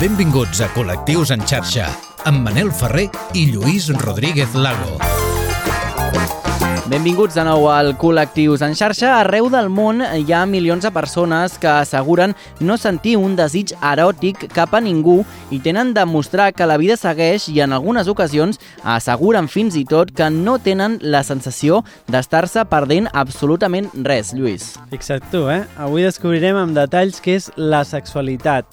Benvinguts a Col·lectius en xarxa, amb Manel Ferrer i Lluís Rodríguez Lago. Benvinguts de nou al Col·lectius en xarxa. Arreu del món hi ha milions de persones que asseguren no sentir un desig eròtic cap a ningú i tenen de mostrar que la vida segueix i en algunes ocasions asseguren fins i tot que no tenen la sensació d'estar-se perdent absolutament res, Lluís. Fixa't tu, eh? Avui descobrirem amb detalls què és la sexualitat.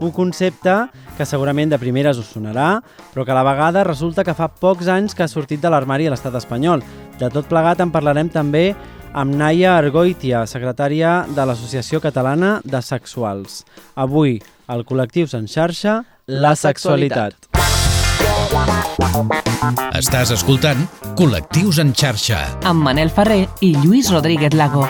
Un concepte que segurament de primeres us sonarà, però que a la vegada resulta que fa pocs anys que ha sortit de l'armari a l'estat espanyol. De tot plegat en parlarem també amb Naia Argoitia, secretària de l'Associació Catalana de Sexuals. Avui, al Col·lectius en xarxa, la sexualitat. Estàs escoltant Col·lectius en xarxa. amb Manel Ferrer i Lluís Rodríguez Lago.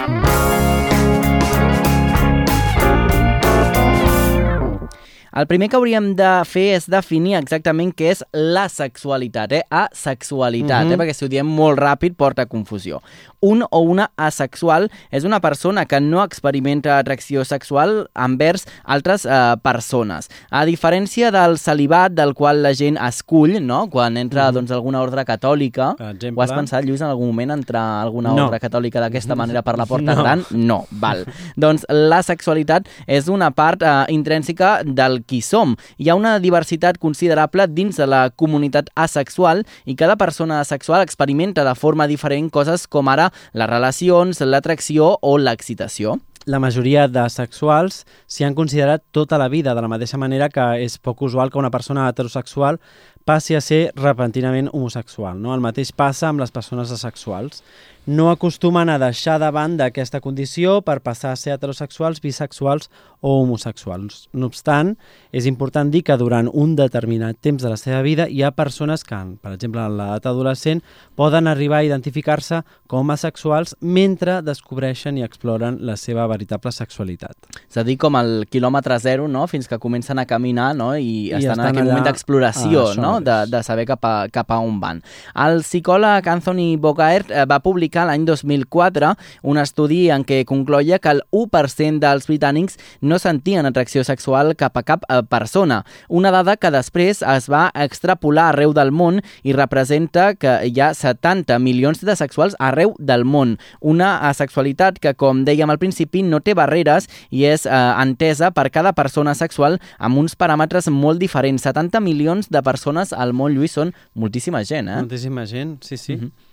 El primer que hauríem de fer és definir exactament què és la sexualitat, eh? Asexualitat, Mhm. eh? Perquè si ho diem molt ràpid porta confusió. Un o una asexual és una persona que no experimenta atracció sexual envers altres eh, persones. A diferència del celibat del qual la gent escull, no? Quan entra Mhm. doncs, alguna ordre catòlica, Per exemple. ho has pensat, Lluís, en algun moment entrar a alguna No. ordre catòlica d'aquesta manera per la porta No. gran? No, val. doncs la sexualitat és una part eh, intrínseca del qui som. Hi ha una diversitat considerable dins de la comunitat asexual i cada persona asexual experimenta de forma diferent coses com ara les relacions, l'atracció o l'excitació. la majoria de sexuals s'hi han considerat tota la vida, de la mateixa manera que és poc usual que una persona heterosexual passi a ser repentinament homosexual. No? El mateix passa amb les persones asexuals. No acostumen a deixar de banda aquesta condició per passar a ser heterosexuals, bisexuals o homosexuals. No obstant, és important dir que durant un determinat temps de la seva vida hi ha persones que, per exemple, en l'edat adolescent, poden arribar a identificar-se com a sexuals mentre descobreixen i exploren la seva veritable sexualitat. És a dir, com el quilòmetre zero, no? fins que comencen a caminar no? i, I estan, en estan aquell allà- moment d'exploració, Ah, no? de, de saber cap a, cap a on van. El psicòleg Anthony Bogaert eh, va publicar l'any 2004 un estudi en què concloia que el 1% dels britànics no sentien atracció sexual cap a cap eh, persona. Una dada que després es va extrapolar arreu del món i representa que hi ha 70 milions de sexuals arreu del món. Una asexualitat que, com dèiem al principi, no té barreres i és eh, entesa per cada persona sexual amb uns paràmetres molt diferents. 70 milions de persones al món, Lluís, són moltíssima gent, eh? Moltíssima gent, sí, sí. Mhm.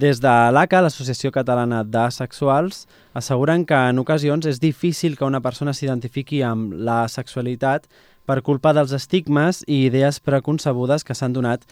Des de l'ACA, l'Associació Catalana d'Asexuals, asseguren que en ocasions és difícil que una persona s'identifiqui amb la sexualitat per culpa dels estigmes i idees preconcebudes que s'han donat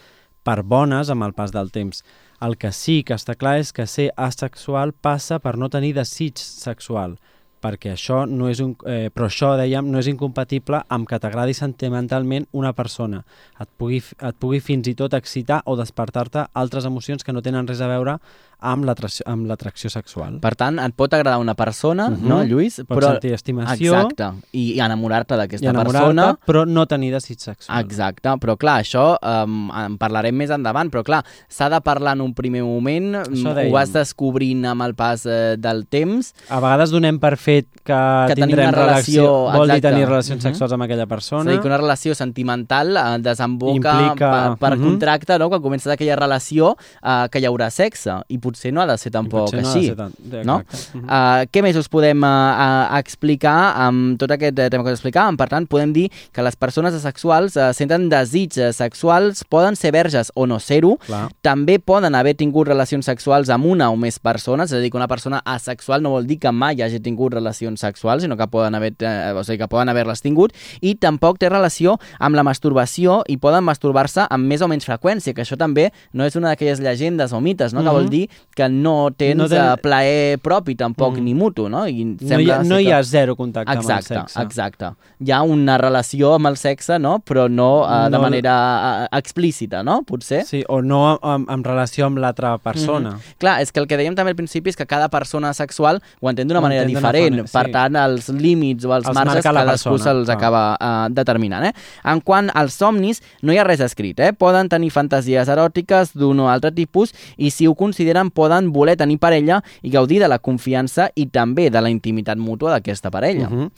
per bones amb el pas del temps. El que sí que està clar és que ser asexual passa per no tenir desig sexual, perquè això no és un, eh, però això, dèiem, no és incompatible amb que t'agradi sentimentalment una persona. Et pugui, et pugui fins i tot excitar o despertar-te altres emocions que no tenen res a veure amb l'atracció sexual. Per tant, et pot agradar una persona, Mhm. no, Lluís? Pots sentir estimació Exacte, i, i enamorar-te d'aquesta enamorar-te, persona. però no tenir desig sexual. Exacte, però clar, això um, en parlarem més endavant, però clar, s'ha de parlar en un primer moment, ho vas descobrint amb el pas eh, del temps, A vegades donem per fet que, Que tindrem una relació, Vol dir tenir relacions Mhm. sexuals amb aquella és persona. a dir, que una relació sentimental eh, desemboca Implica- per, per Mhm. contracte, no? quan comença aquella relació eh, que hi haurà sexe, i potser no ha de ser tampoc no així. ser tant- no? exacte. Mhm. Uh, què més us podem uh, uh, explicar amb tot aquest uh, tema que us explicàvem? Per tant, podem dir que les persones asexuals uh, senten desig uh, sexuals, poden ser verges o no ser-ho, també poden haver tingut relacions sexuals amb una o més persones, és a dir, que una persona asexual no vol dir que mai hagi tingut relacions sexuals, sinó que poden haver, eh, o sigui, que poden haver-les tingut, i tampoc té relació amb la masturbació i poden masturbar-se amb més o menys freqüència, que això també no és una d'aquelles llegendes o mites, no? que Mhm. vol dir que no tens No ten... plaer propi tampoc, Mhm. ni mutu, no? I No hi, sembla ha, no hi ha zero contacte Exacte, amb el sexe. exacte. Hi ha una relació amb el sexe, no? Però no, uh, de No- manera uh, explícita, no? Potser. Sí, o no en, en relació amb l'altra persona. Mhm. Clar, és que el que dèiem també al principi és que cada persona sexual ho entén d'una manera diferent. manera, Per sí. tant, els límits o els, Els marges marca cadascú se'ls clar. acaba uh, determinant. Eh? En quant als somnis, no hi ha res escrit. Eh? Poden tenir fantasies eròtiques d'un o altre tipus i si ho consideren poden voler tenir parella i gaudir de la confiança i també de la intimitat mútua d'aquesta parella. Uh -huh.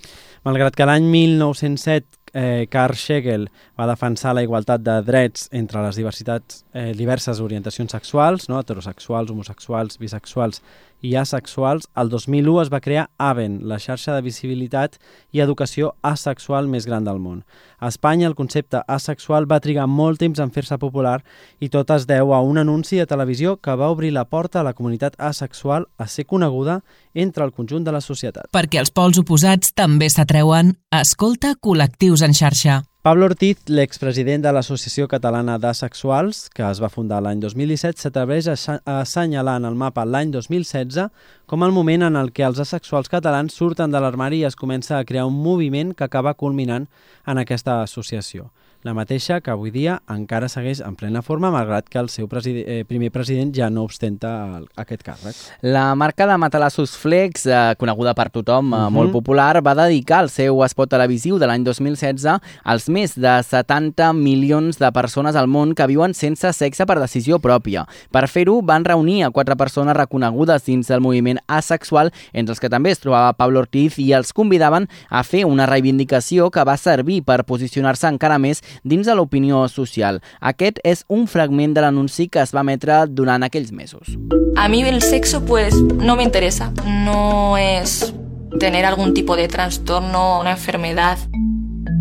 Malgrat que l'any 1907 eh, Carl Schegel va defensar la igualtat de drets entre les diversitats, eh, diverses orientacions sexuals, no? heterosexuals, homosexuals, bisexuals i asexuals, el 2001 es va crear AVEN, la xarxa de visibilitat i educació asexual més gran del món. A Espanya el concepte asexual va trigar molt temps en fer-se popular i tot es deu a un anunci de televisió que va obrir la porta a la comunitat asexual a ser coneguda entre el conjunt de la societat. Perquè els pols oposats també s'atreuen, escolta col·lectius en xarxa. Pablo Ortiz, l'expresident de l'Associació Catalana d'Asexuals, que es va fundar l'any 2017, s'atreveix a assenyalar en el mapa l'any 2016 com el moment en el què els asexuals catalans surten de l'armari i es comença a crear un moviment que acaba culminant en aquesta associació la mateixa que avui dia encara segueix en plena forma, malgrat que el seu preside eh, primer president ja no ostenta el, aquest càrrec. La marca de matalassos Flex, eh, coneguda per tothom, uh -huh. molt popular, va dedicar el seu espot televisiu de l'any 2016 als més de 70 milions de persones al món que viuen sense sexe per decisió pròpia. Per fer-ho, van reunir a quatre persones reconegudes dins del moviment asexual, entre els que també es trobava Pablo Ortiz, i els convidaven a fer una reivindicació que va servir per posicionar-se encara més dins de l'opinió social. Aquest és un fragment de l'anunci que es va emetre durant aquells mesos. A mí el sexo pues no me interesa, no es tener algún tipo de trastorno, una enfermedad,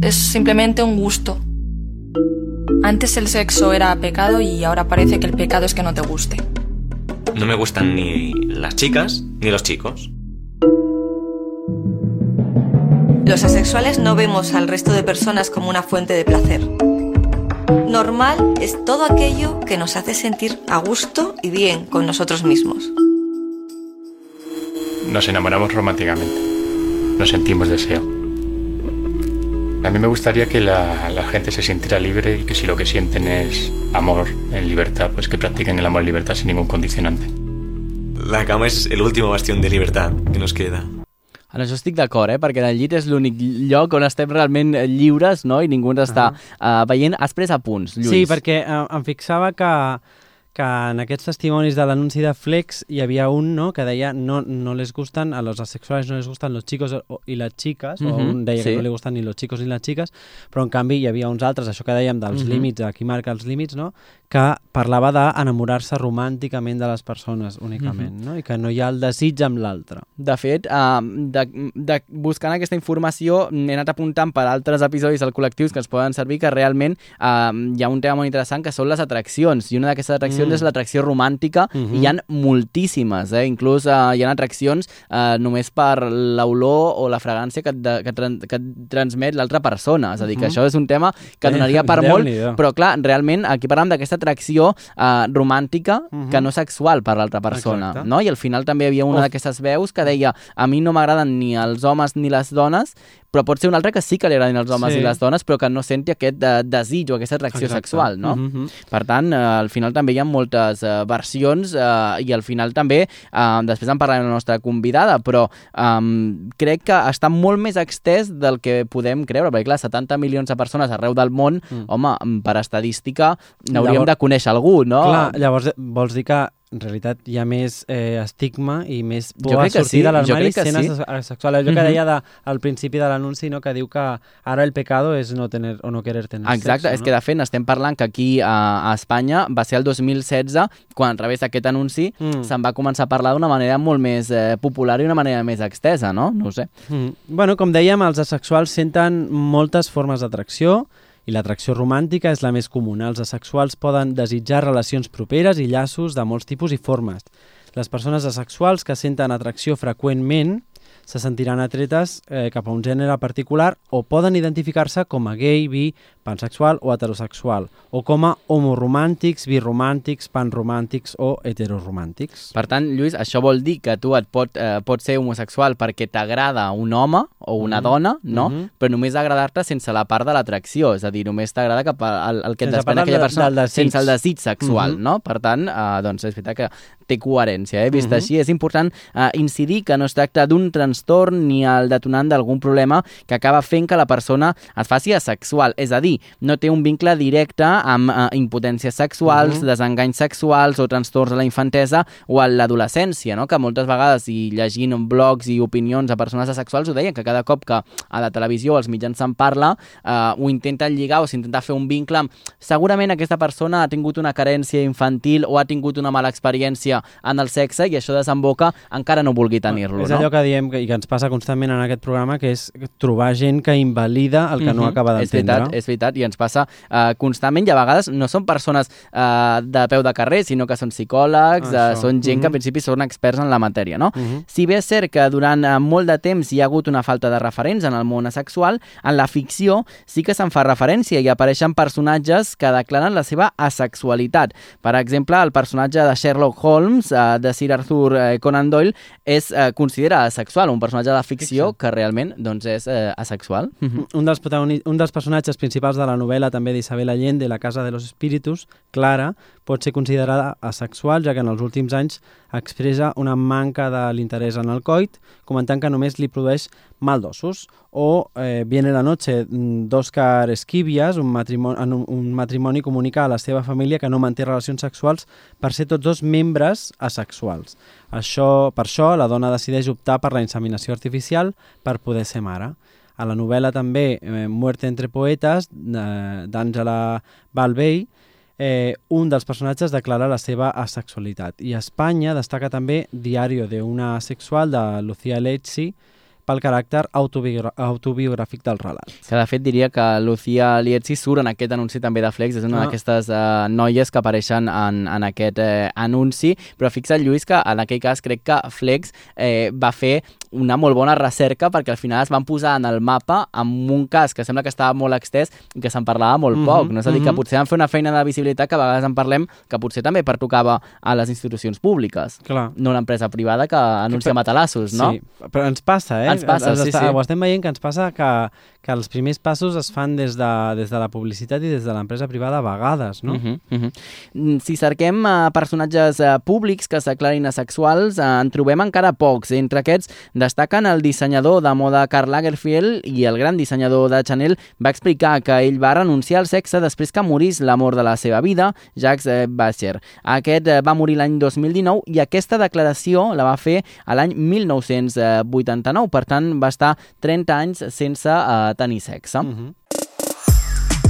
es simplemente un gusto. Antes el sexo era pecado y ahora parece que el pecado es que no te guste. No me gustan ni las chicas ni los chicos. Los asexuales no vemos al resto de personas como una fuente de placer. Normal es todo aquello que nos hace sentir a gusto y bien con nosotros mismos. Nos enamoramos románticamente, nos sentimos deseo. A mí me gustaría que la, la, gente se sintiera libre y que si lo que sienten es amor en libertad, pues que practiquen el amor en libertad sin ningún condicionante. La cama es el último bastión de libertad que nos queda. En això estic d'acord, eh? perquè el llit és l'únic lloc on estem realment lliures no? i ningú ens està uh -huh. uh, veient. Has pres apunts, Lluís. Sí, perquè uh, em fixava que que en aquests testimonis de l'anunci de Flex hi havia un no, que deia no, no les gustan, a los asexuales no les gustan los chicos i les xiques, uh -huh, o un deia sí. que no li gustan ni los chicos ni les xiques, però en canvi hi havia uns altres, això que dèiem dels uh -huh. límits, aquí marca els límits, no? que parlava d'enamorar-se romànticament de les persones únicament, uh -huh. no? i que no hi ha el desig amb l'altre. De fet, uh, de, de, buscant aquesta informació he anat apuntant per altres episodis al col·lectius que ens poden servir que realment uh, hi ha un tema molt interessant que són les atraccions, i una d'aquestes atraccions mm. És l'atracció romàntica, uh -huh. i hi ha moltíssimes, eh? inclús uh, hi ha atraccions uh, només per l'olor o la fragància que, de, que, tran que et transmet l'altra persona, és a dir, que uh -huh. això és un tema que donaria per molt, però clar, realment aquí parlem d'aquesta atracció uh, romàntica uh -huh. que no sexual per l'altra persona, Exacte. no? I al final també hi havia una d'aquestes veus que deia a mi no m'agraden ni els homes ni les dones, però pot ser un altre que sí que li agradin els homes sí. i les dones, però que no senti aquest de, desig o aquesta atracció Exacte. sexual, no? Uh -huh. Per tant, uh, al final també hi ha moltes uh, versions uh, i al final també, uh, després en parlarem la nostra convidada, però um, crec que està molt més extès del que podem creure, perquè clar, 70 milions de persones arreu del món, mm. home, per estadística n'hauríem de conèixer algú, no? Clar, llavors vols dir que en realitat hi ha més eh, estigma i més por a sortir sí. de l'armari sent sí. asexual. Allò que deia de, al principi de l'anunci, no? que diu que ara el pecado és no tener o no querer tener Exacte, sexo, és no? que de fet estem parlant que aquí a, a Espanya va ser el 2016 quan a través d'aquest anunci mm. se'n va començar a parlar d'una manera molt més eh, popular i una manera més extesa, no? No ho sé. Mm. Bueno, com dèiem, els asexuals senten moltes formes d'atracció, i l'atracció romàntica és la més comuna. Els asexuals poden desitjar relacions properes i llaços de molts tipus i formes. Les persones asexuals que senten atracció freqüentment se sentiran atretes eh, cap a un gènere particular o poden identificar-se com a gay, bi, pansexual o heterosexual, o com a homoromàntics, biromàntics, panromàntics o heteroromàntics. Per tant, Lluís, això vol dir que tu et pot, eh, pots ser homosexual perquè t'agrada un home o una mm -hmm. dona, no? Mm -hmm. Però només agradar-te sense la part de l'atracció, és a dir, només t'agrada cap al que et desprèn aquella persona del sense el desig sexual, mm -hmm. no? Per tant, eh, doncs és veritat que té coherència, eh? Vist uh Mhm. -huh. així, és important eh, incidir que no es tracta d'un trastorn ni el detonant d'algun problema que acaba fent que la persona es faci asexual. És a dir, no té un vincle directe amb eh, impotències sexuals, uh Mhm. -huh. desenganys sexuals o trastorns a la infantesa o a l'adolescència, no? que moltes vegades, i llegint blogs i opinions de persones asexuals, ho deien, que cada cop que a la televisió o als mitjans se'n parla, eh, ho intenten lligar o s'intenta fer un vincle amb segurament aquesta persona ha tingut una carència infantil o ha tingut una mala experiència en el sexe i això desemboca encara no vulgui tenir-lo, És no? allò que diem que, i que ens passa constantment en aquest programa, que és trobar gent que invalida el que no Mhm. acaba És veritat, d'entendre. és veritat, i ens passa uh, constantment i a vegades no són persones uh, de peu de carrer, sinó que són psicòlegs, uh, són gent que en Mhm. principi són experts en la matèria, no? Mhm. Si bé és cert que durant uh, molt de temps hi ha hagut una falta de referents en el món asexual, en la ficció sí que se'n fa referència i apareixen personatges que declaren la seva asexualitat. Per exemple, el personatge de Sherlock Holmes, uh, de Sir Arthur uh, Conan Doyle, és uh, considera asexual, un personatge de ficció que realment doncs, és uh, asexual. Mhm. Un dels, un dels personatges principals de la novel·la també d'Isabel Allende, La casa de los espíritus, Clara, pot ser considerada asexual, ja que en els últims anys expressa una manca de l'interès en el coit, comentant que només li produeix mal d'ossos. O eh, Viene la noche, mm, d'Òscar Esquivias, un matrimoni, un, matrimoni comunica a la seva família que no manté relacions sexuals per ser tots dos membres asexuals. Això, per això, la dona decideix optar per la inseminació artificial per poder ser mare. A la novel·la també eh, Muerte entre poetes, d'Àngela Balvey, eh, un dels personatges declara la seva asexualitat. I a Espanya destaca també Diario de una asexual de Lucía Lecci pel caràcter autobiogràfic del relat. Que de fet diria que Lucía Lietzi surt en aquest anunci també de Flex, és una Ah. d'aquestes eh, noies que apareixen en, en aquest eh, anunci, però fixa't Lluís que en aquell cas crec que Flex eh, va fer una molt bona recerca perquè al final es van posar en el mapa amb un cas que sembla que estava molt extès i que se'n parlava molt Mhm, poc, no? És a dir, que mhm. potser van fer una feina de visibilitat que a vegades en parlem que potser també pertocava a les institucions públiques, Clar. no una empresa privada que anuncia matalassos, no? Sí, però ens passa, eh? Ens passa, sí, està, sí. Ho estem veient que ens passa que, que els primers passos es fan des de, des de la publicitat i des de l'empresa privada a vegades, no? Uh -huh, uh -huh. Si cerquem uh, personatges uh, públics que s'aclarin asexuals, uh, en trobem encara pocs. Entre aquests destaquen el dissenyador de moda Karl Lagerfeld i el gran dissenyador de Chanel va explicar que ell va renunciar al sexe després que morís l'amor de la seva vida, Jacques eh, Bacher. Aquest eh, va morir l'any 2019 i aquesta declaració la va fer a l'any 1989, per tant va estar 30 anys sense uh, tenir sexe. Uh -huh.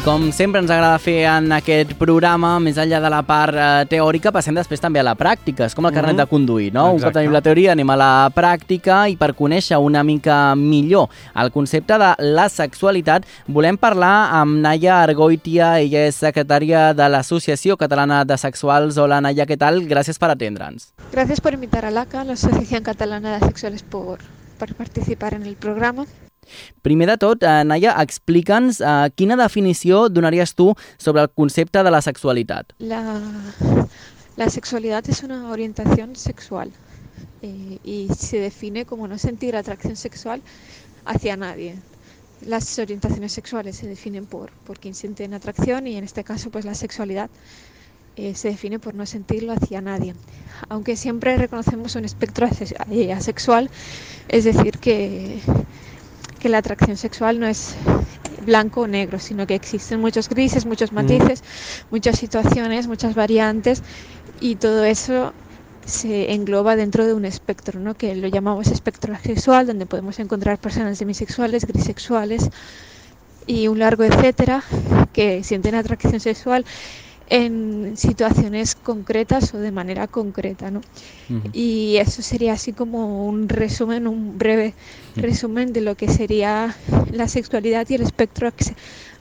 I com sempre ens agrada fer en aquest programa, més enllà de la part eh, teòrica, passem després també a la pràctica. És com el carnet Mhm. de conduir, no? Un cop Exacte. tenim la teoria anem a la pràctica i per conèixer una mica millor el concepte de la sexualitat volem parlar amb Naya Argoitia, ella és secretària de l'Associació Catalana de Sexuals. Hola Naya, què tal? Gràcies per atendre'ns. Gracias por invitar a l'ACA, la Asociación Catalana de Sexuales, por, por participar en el programa. Primer de eh, Naya, explica'ns eh, quina definició donaries tu sobre el concepte de la sexualitat. La, sexualidad es una orientación sexual eh, y se define como no sentir atracción sexual hacia nadie. Las orientaciones sexuales se definen por, por quien sienten atracción y en este caso pues la sexualidad eh, se define por no sentirlo hacia nadie. Aunque siempre reconocemos un espectro ase- asexual, es decir que, que la atracción sexual no es blanco o negro, sino que existen muchos grises, muchos matices, muchas situaciones, muchas variantes y todo eso se engloba dentro de un espectro, ¿no? que lo llamamos espectro sexual, donde podemos encontrar personas demisexuales, grisexuales y un largo etcétera que sienten atracción sexual en situaciones concretas o de manera concreta, ¿no? Y eso sería así como un resumen, un breve resumen de lo que sería la sexualidad y el espectro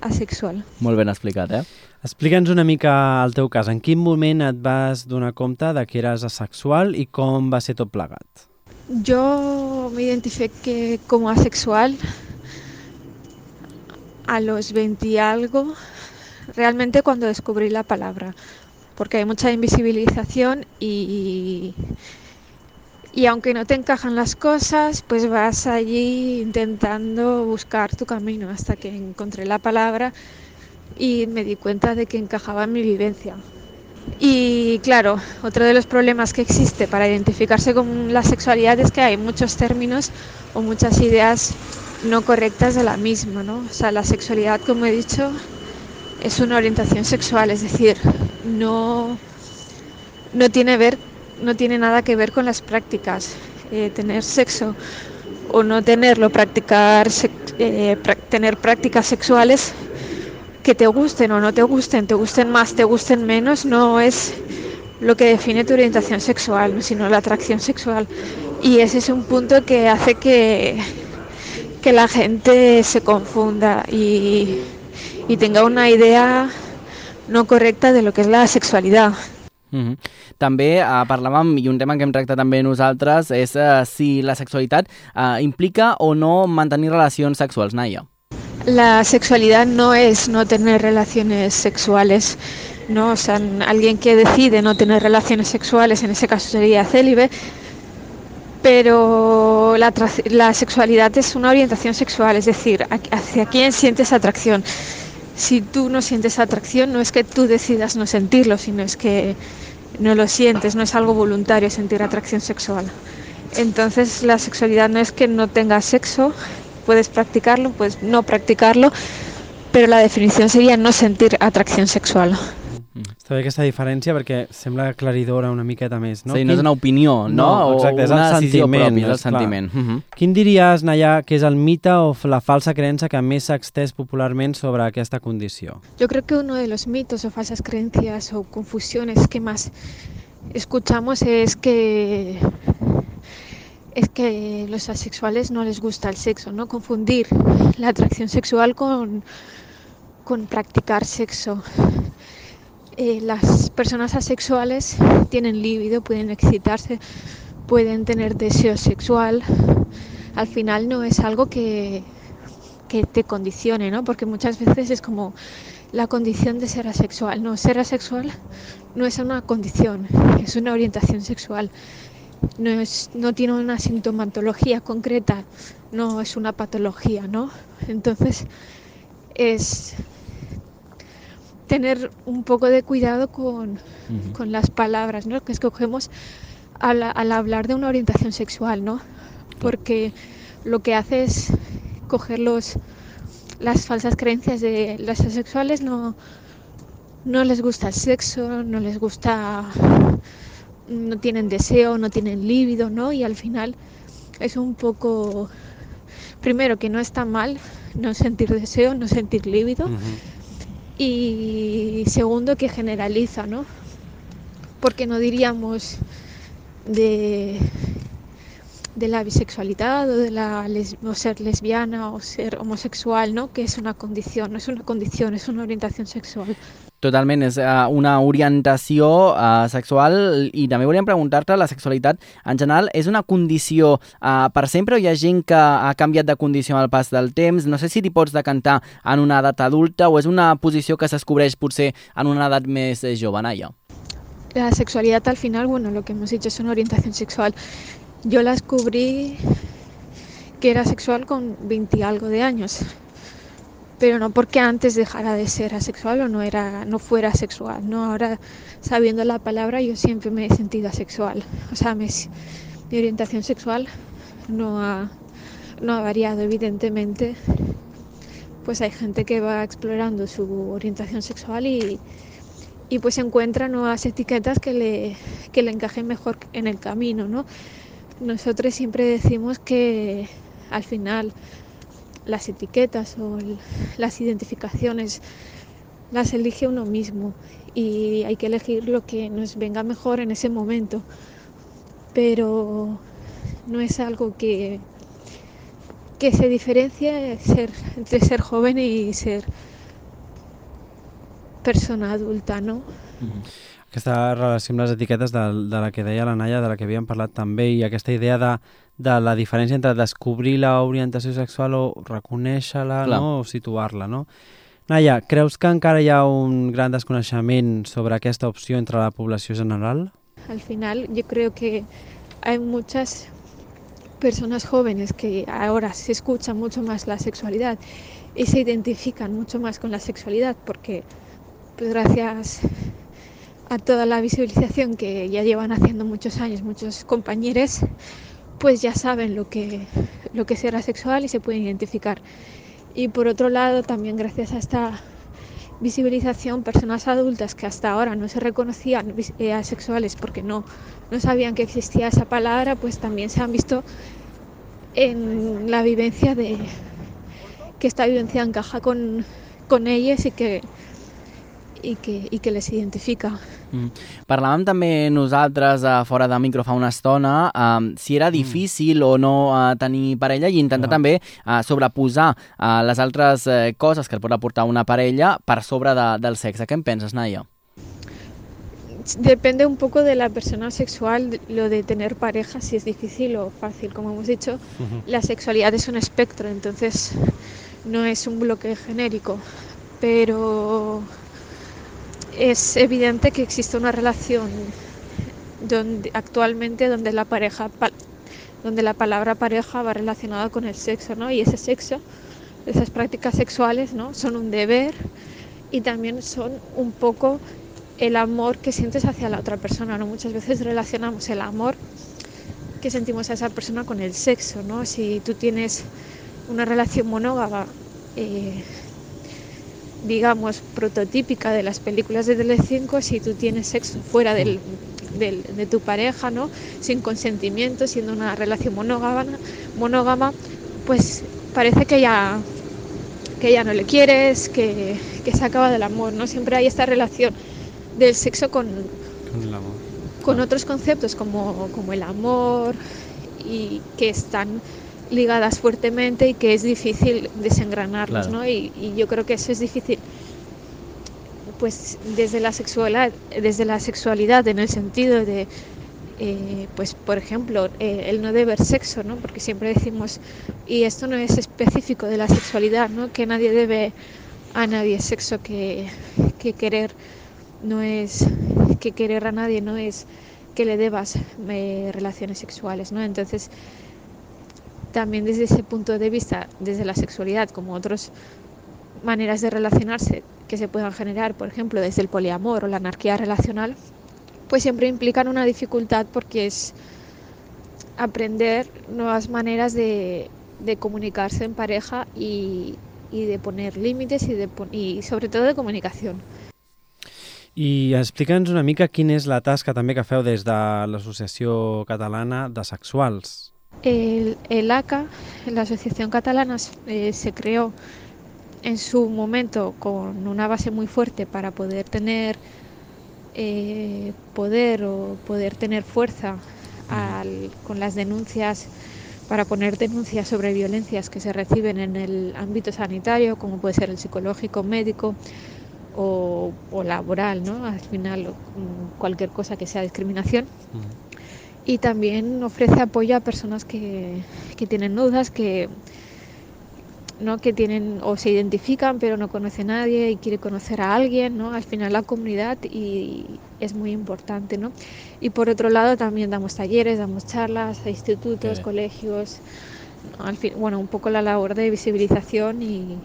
asexual. Molt ben explicat, eh? Explica'ns una mica el teu cas. En quin moment et vas donar compte de que eres asexual i com va ser tot plegat? Yo me identifiqué como asexual a los 20 y algo, realmente cuando descubrí la palabra, porque hay mucha invisibilización y, y aunque no te encajan las cosas, pues vas allí intentando buscar tu camino hasta que encontré la palabra y me di cuenta de que encajaba en mi vivencia. Y claro, otro de los problemas que existe para identificarse con la sexualidad es que hay muchos términos o muchas ideas no correctas de la misma, ¿no? O sea, la sexualidad, como he dicho, es una orientación sexual, es decir, no, no, tiene, ver, no tiene nada que ver con las prácticas. Eh, tener sexo o no tenerlo, practicar, eh, tener prácticas sexuales que te gusten o no te gusten, te gusten más, te gusten menos, no es lo que define tu orientación sexual, sino la atracción sexual. Y ese es un punto que hace que, que la gente se confunda y, y tenga una idea no correcta de lo que és la sexualitat. Mm -hmm. També parlàvem, i un tema que hem tractat també nosaltres, és uh, si la sexualitat uh, implica o no mantenir relacions sexuals, Naya. La sexualidad no es no tener relaciones sexuales, ¿no? O sea, alguien que decide no tener relaciones sexuales, en ese caso sería célibe, pero la, la sexualidad es una orientación sexual, es decir, hacia quién sientes atracción. Si tú no sientes atracción, no es que tú decidas no sentirlo, sino es que no lo sientes, no es algo voluntario sentir atracción sexual. Entonces la sexualidad no es que no tengas sexo, puedes practicarlo, puedes no practicarlo, pero la definición sería no sentir atracción sexual. Està bé aquesta diferència perquè sembla aclaridora una miqueta més, no? Sí, no és una opinió, no? no exacte, és una el sentiment. Pròpia, és el sentiment. Uh -huh. Quin diries, Naya, que és el mite o la falsa creença que més s'ha extès popularment sobre aquesta condició? Yo creo que uno de los mitos o falsas creencias o confusiones que más escuchamos es que es que los asexuales no les gusta el sexo, ¿no? Confundir la atracción sexual con, con practicar sexo. Eh, las personas asexuales tienen líbido, pueden excitarse, pueden tener deseo sexual. Al final no es algo que, que te condicione, ¿no? Porque muchas veces es como la condición de ser asexual. No, ser asexual no es una condición, es una orientación sexual. No, es, no tiene una sintomatología concreta, no es una patología, ¿no? Entonces es tener un poco de cuidado con, uh -huh. con las palabras ¿no? que escogemos al, al, hablar de una orientación sexual, ¿no? Porque lo que hace es coger los, las falsas creencias de las asexuales, no, no les gusta el sexo, no les gusta, no tienen deseo, no tienen líbido, ¿no? Y al final es un poco, primero que no está mal no sentir deseo, no sentir líbido. Uh -huh y segundo que generaliza, ¿no? Porque no diríamos de, de la bisexualidad o de la les, o ser lesbiana o ser homosexual, ¿no? Que es una condición, no es una condición, es una orientación sexual. Totalment, és uh, una orientació uh, sexual i també volíem preguntar-te, la sexualitat en general és una condició uh, per sempre o hi ha gent que ha canviat de condició al pas del temps? No sé si t'hi pots decantar en una edat adulta o és una posició que s'escobreix potser en una edat més jove, Naya? La sexualidad al final, bueno, lo que hemos dicho es una orientación sexual. Yo la descubrí que era sexual con 20 y algo de años. pero no porque antes dejara de ser asexual o no era no fuera sexual no ahora sabiendo la palabra yo siempre me he sentido asexual. O sea mi orientación sexual no ha, no ha variado evidentemente. Pues hay gente que va explorando su orientación sexual y, y pues encuentra nuevas etiquetas que le, que le encajen mejor en el camino no nosotros siempre decimos que al final las etiquetas o las identificaciones las elige uno mismo y hay que elegir lo que nos venga mejor en ese momento. Pero no es algo que, que se diferencie ser, entre ser joven y ser persona adulta, no? Aquesta relació amb les etiquetes de, de la que deia la Naya, de la que havíem parlat també, i aquesta idea de, de la diferència entre descobrir l'orientació sexual o reconèixer-la no? o situar-la. No? Naya, creus que encara hi ha un gran desconeixement sobre aquesta opció entre la població general? Al final yo creo que hay muchas personas jóvenes que ahora se escuchan mucho más la sexualidad y se identifican mucho más con la sexualidad porque pues gracias a toda la visibilización que ya llevan haciendo muchos años muchos compañeros pues ya saben lo que lo que será sexual y se pueden identificar. Y por otro lado también gracias a esta visibilización personas adultas que hasta ahora no se reconocían eh, asexuales porque no, no sabían que existía esa palabra, pues también se han visto en la vivencia de que esta vivencia encaja con, con ellas y que, i que, i que les identifica. Mm. Parlàvem també nosaltres a fora de micro fa una estona um, si era difícil mm. o no uh, tenir parella i intentar ah. també uh, sobreposar uh, les altres uh, coses que el pot aportar una parella per sobre de, del sexe. Què en penses, Naya? Depende un poco de la persona sexual, lo de tener pareja, si es difícil o fácil. Como hemos dicho, uh -huh. la sexualidad es un espectro, entonces no es un bloque genérico. Pero es evidente que existe una relación donde, actualmente donde la pareja donde la palabra pareja va relacionada con el sexo, ¿no? Y ese sexo, esas prácticas sexuales, ¿no? Son un deber y también son un poco el amor que sientes hacia la otra persona, ¿no? Muchas veces relacionamos el amor que sentimos a esa persona con el sexo, ¿no? Si tú tienes una relación monógama, eh, digamos, prototípica de las películas de Telecinco si tú tienes sexo fuera del, del, de tu pareja, ¿no? Sin consentimiento, siendo una relación monógama, monógama pues parece que ya, que ya no le quieres, que, que se acaba del amor, ¿no? Siempre hay esta relación del sexo con, con, el amor. con otros conceptos como, como el amor y que están ligadas fuertemente y que es difícil desengranarlos, claro. ¿no? Y, y, yo creo que eso es difícil pues desde la sexualidad, desde la sexualidad en el sentido de eh, pues por ejemplo eh, el no deber sexo, ¿no? Porque siempre decimos y esto no es específico de la sexualidad, ¿no? Que nadie debe a nadie sexo que, que querer no es que querer a nadie no es que le debas eh, relaciones sexuales, ¿no? Entonces también desde ese punto de vista, desde la sexualidad, como otras maneras de relacionarse que se puedan generar, por ejemplo, desde el poliamor o la anarquía relacional, pues siempre implican una dificultad porque es aprender nuevas maneras de, de comunicarse en pareja y, y de poner límites y, de, y sobre todo de comunicación. I explica'ns una mica quina és la tasca també que feu des de l'Associació Catalana de Sexuals. El, el ACA, la Asociación Catalana, eh, se creó en su momento con una base muy fuerte para poder tener eh, poder o poder tener fuerza al, con las denuncias para poner denuncias sobre violencias que se reciben en el ámbito sanitario, como puede ser el psicológico, médico o, laboral, ¿no? Al final, cualquier cosa que sea discriminación. Y también ofrece apoyo a personas que, que tienen dudas, que, ¿no? que tienen o se identifican pero no conoce a nadie y quiere conocer a alguien, ¿no? Al final la comunidad y es muy importante, ¿no? Y por otro lado también damos talleres, damos charlas a institutos, colegios, ¿no? al fin, bueno, un poco la labor de visibilización y,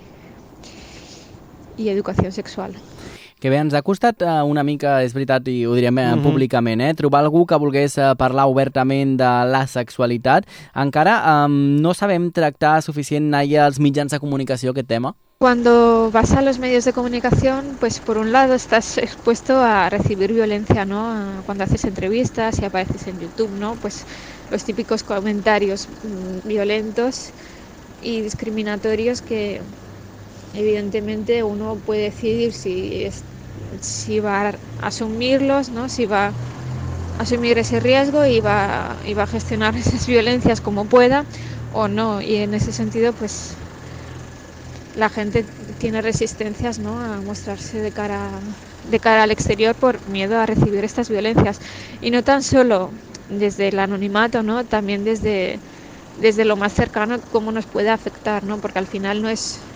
y educación sexual. Que bé, ens ha costat uh, una mica, és veritat, i ho direm mm -hmm. públicament, eh, trobar algú que volgués uh, parlar obertament de la sexualitat. Encara um, no sabem tractar suficient, Naia, els mitjans de comunicació aquest tema? Cuando vas a los medios de comunicación, pues por un lado estás expuesto a recibir violencia, ¿no? Cuando haces entrevistas y apareces en YouTube, ¿no? Pues los típicos comentarios mmm, violentos y discriminatorios que evidentemente uno puede decidir si es si va a asumirlos, ¿no? si va a asumir ese riesgo y va, y va a gestionar esas violencias como pueda o no. Y en ese sentido, pues la gente tiene resistencias ¿no? a mostrarse de cara, de cara al exterior por miedo a recibir estas violencias. Y no tan solo desde el anonimato, ¿no? también desde, desde lo más cercano, cómo nos puede afectar, ¿no? porque al final no es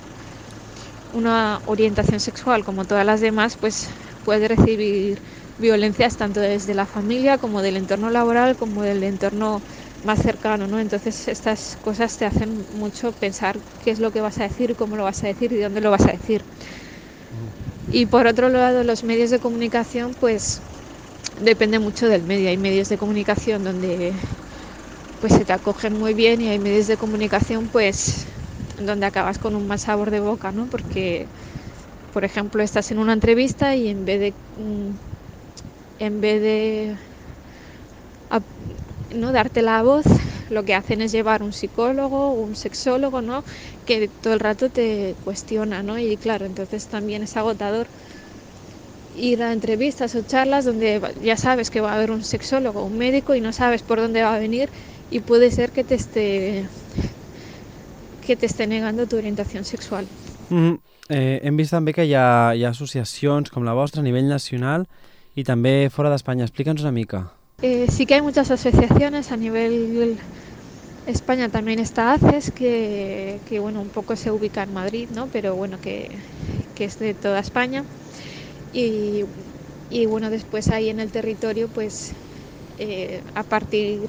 una orientación sexual como todas las demás, pues puede recibir violencias tanto desde la familia como del entorno laboral como del entorno más cercano, ¿no? Entonces estas cosas te hacen mucho pensar qué es lo que vas a decir, cómo lo vas a decir y dónde lo vas a decir. Y por otro lado, los medios de comunicación, pues depende mucho del medio. Hay medios de comunicación donde pues se te acogen muy bien y hay medios de comunicación pues donde acabas con un mal sabor de boca, ¿no? Porque, por ejemplo, estás en una entrevista y en vez de en vez de no darte la voz, lo que hacen es llevar un psicólogo, un sexólogo, ¿no? Que todo el rato te cuestiona, ¿no? Y claro, entonces también es agotador ir a entrevistas o charlas donde ya sabes que va a haber un sexólogo, un médico y no sabes por dónde va a venir y puede ser que te esté que te esté negando tu orientación sexual. Mm -hmm. eh, hem vist també que hi ha, hi ha associacions com la vostra a nivell nacional i també fora d'Espanya. Explica'ns una mica. Eh, sí que hay muchas asociaciones a nivel España también está ACES que, que, bueno un poco se ubica en Madrid no pero bueno que, que es de toda España y, y, bueno después ahí en el territorio pues eh, a partir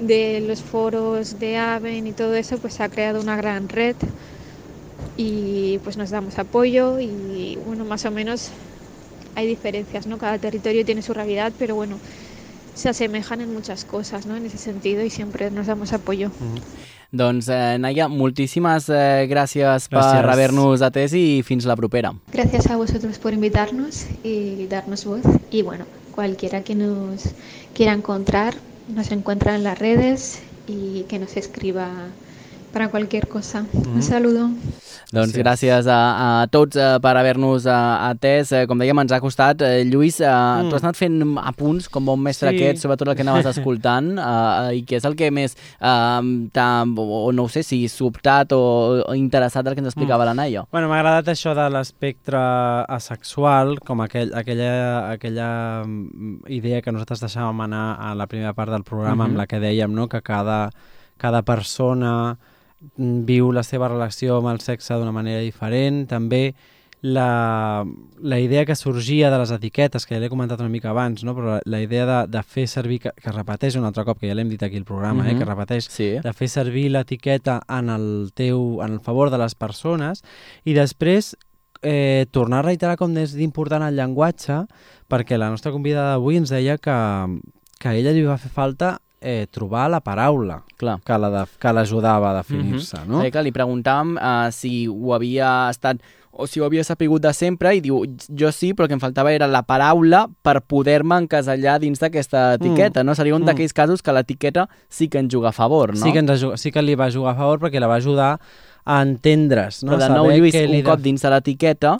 de los foros de AVEN y todo eso pues se ha creado una gran red y pues nos damos apoyo y bueno más o menos hay diferencias no cada territorio tiene su realidad pero bueno se asemejan en muchas cosas, ¿no? En ese sentido y siempre nos damos apoyo. Mm -hmm. Doncs, eh, Naya, moltíssimes eh, gràcies, gràcies per haver-nos atès i fins la propera. Gracias a vosotros por invitarnos y darnos voz. Y bueno, cualquiera que nos quiera encontrar, nos encuentra en las redes y que nos escriba para cualquier cosa. Mm -hmm. Un saludo. Doncs sí. gràcies a, a tots uh, per haver-nos uh, atès. Uh, com dèiem, ens ha costat. Uh, Lluís, uh, mm. tu has anat fent apunts com bon mestre sí. aquest, sobretot el que anaves escoltant, uh, i què és el que més uh, o no ho sé, si sobtat o, o interessat el que ens explicava mm. la Naia? Bueno, m'ha agradat això de l'espectre asexual, com aquell, aquella, aquella idea que nosaltres deixàvem anar a la primera part del programa, mm -hmm. amb la que dèiem no? que cada, cada persona viu la seva relació amb el sexe d'una manera diferent, també la, la idea que sorgia de les etiquetes, que ja l'he comentat una mica abans, no? però la, la idea de, de fer servir, que, que repeteix un altre cop, que ja l'hem dit aquí al programa, mm -hmm. eh? Mhm. que repeteix, sí. de fer servir l'etiqueta en el teu, en el favor de les persones, i després eh, tornar a reiterar com és d'important el llenguatge, perquè la nostra convidada d'avui ens deia que, que a ella li va fer falta eh, trobar la paraula Clar. que l'ajudava a definir-se. Mm -hmm. no? Eh, que li preguntàvem uh, si ho havia estat o si ho havia sapigut de sempre i diu, jo sí, però el que em faltava era la paraula per poder-me encasellar dins d'aquesta etiqueta, mm. no? Seria un mm. d'aquells casos que l'etiqueta sí que ens juga a favor, no? Sí que, ens, sí que li va jugar a favor perquè la va ajudar a entendre's, no? Però de nou, Lluís, un cop dins de l'etiqueta,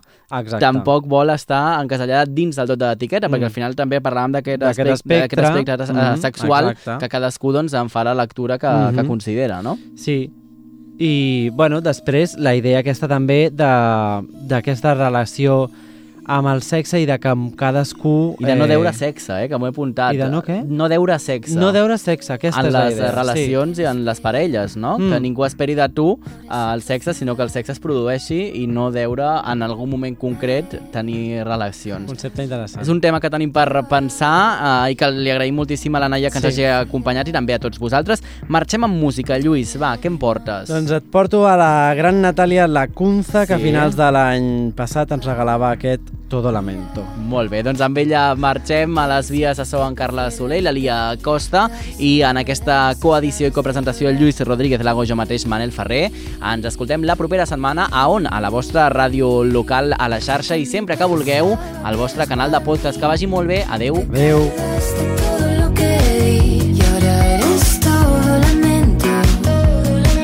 tampoc vol estar encasellat dins del tot de l'etiqueta, mm. perquè al final també parlàvem d'aquest aspecte, espectre, aspecte mm -hmm. sexual Exacte. que cadascú doncs, en fa la lectura que, mm -hmm. que considera, no? Sí, i bueno, després la idea aquesta també d'aquesta relació amb el sexe i de que cadascú... I de no deure sexe, eh, que m'ho he apuntat. I de no què? No deure sexe. No deure sexe, aquesta en és la les idea. relacions sí. i en les parelles, no? Mm. Que ningú esperi de tu uh, el sexe, sinó que el sexe es produeixi i no deure en algun moment concret tenir relacions. Concepte interessant. És un tema que tenim per pensar uh, i que li agraïm moltíssim a la Naia que sí. ens hagi acompanyat i també a tots vosaltres. Marxem amb música. Lluís, va, què em portes? Doncs et porto a la gran Natàlia Lacunza, que sí. a finals de l'any passat ens regalava aquest Todo Lamento. Molt bé, doncs amb ella marxem a les vies a so en Carla Soler i la Lia Costa i en aquesta coedició i copresentació el Lluís Rodríguez Lago, jo mateix, Manel Ferrer. Ens escoltem la propera setmana a on? A la vostra ràdio local, a la xarxa i sempre que vulgueu al vostre canal de podcast. Que vagi molt bé. Adeu. Adeu.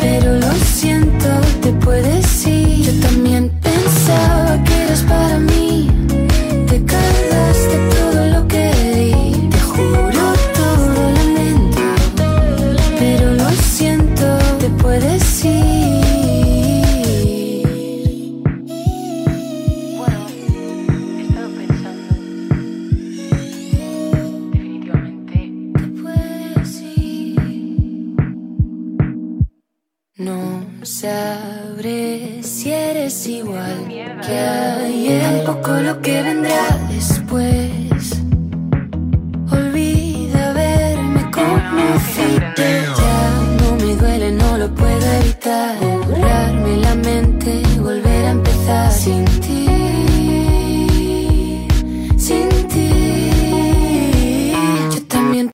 Pero lo siento, te puedes ir. Yo también pensaba que eras para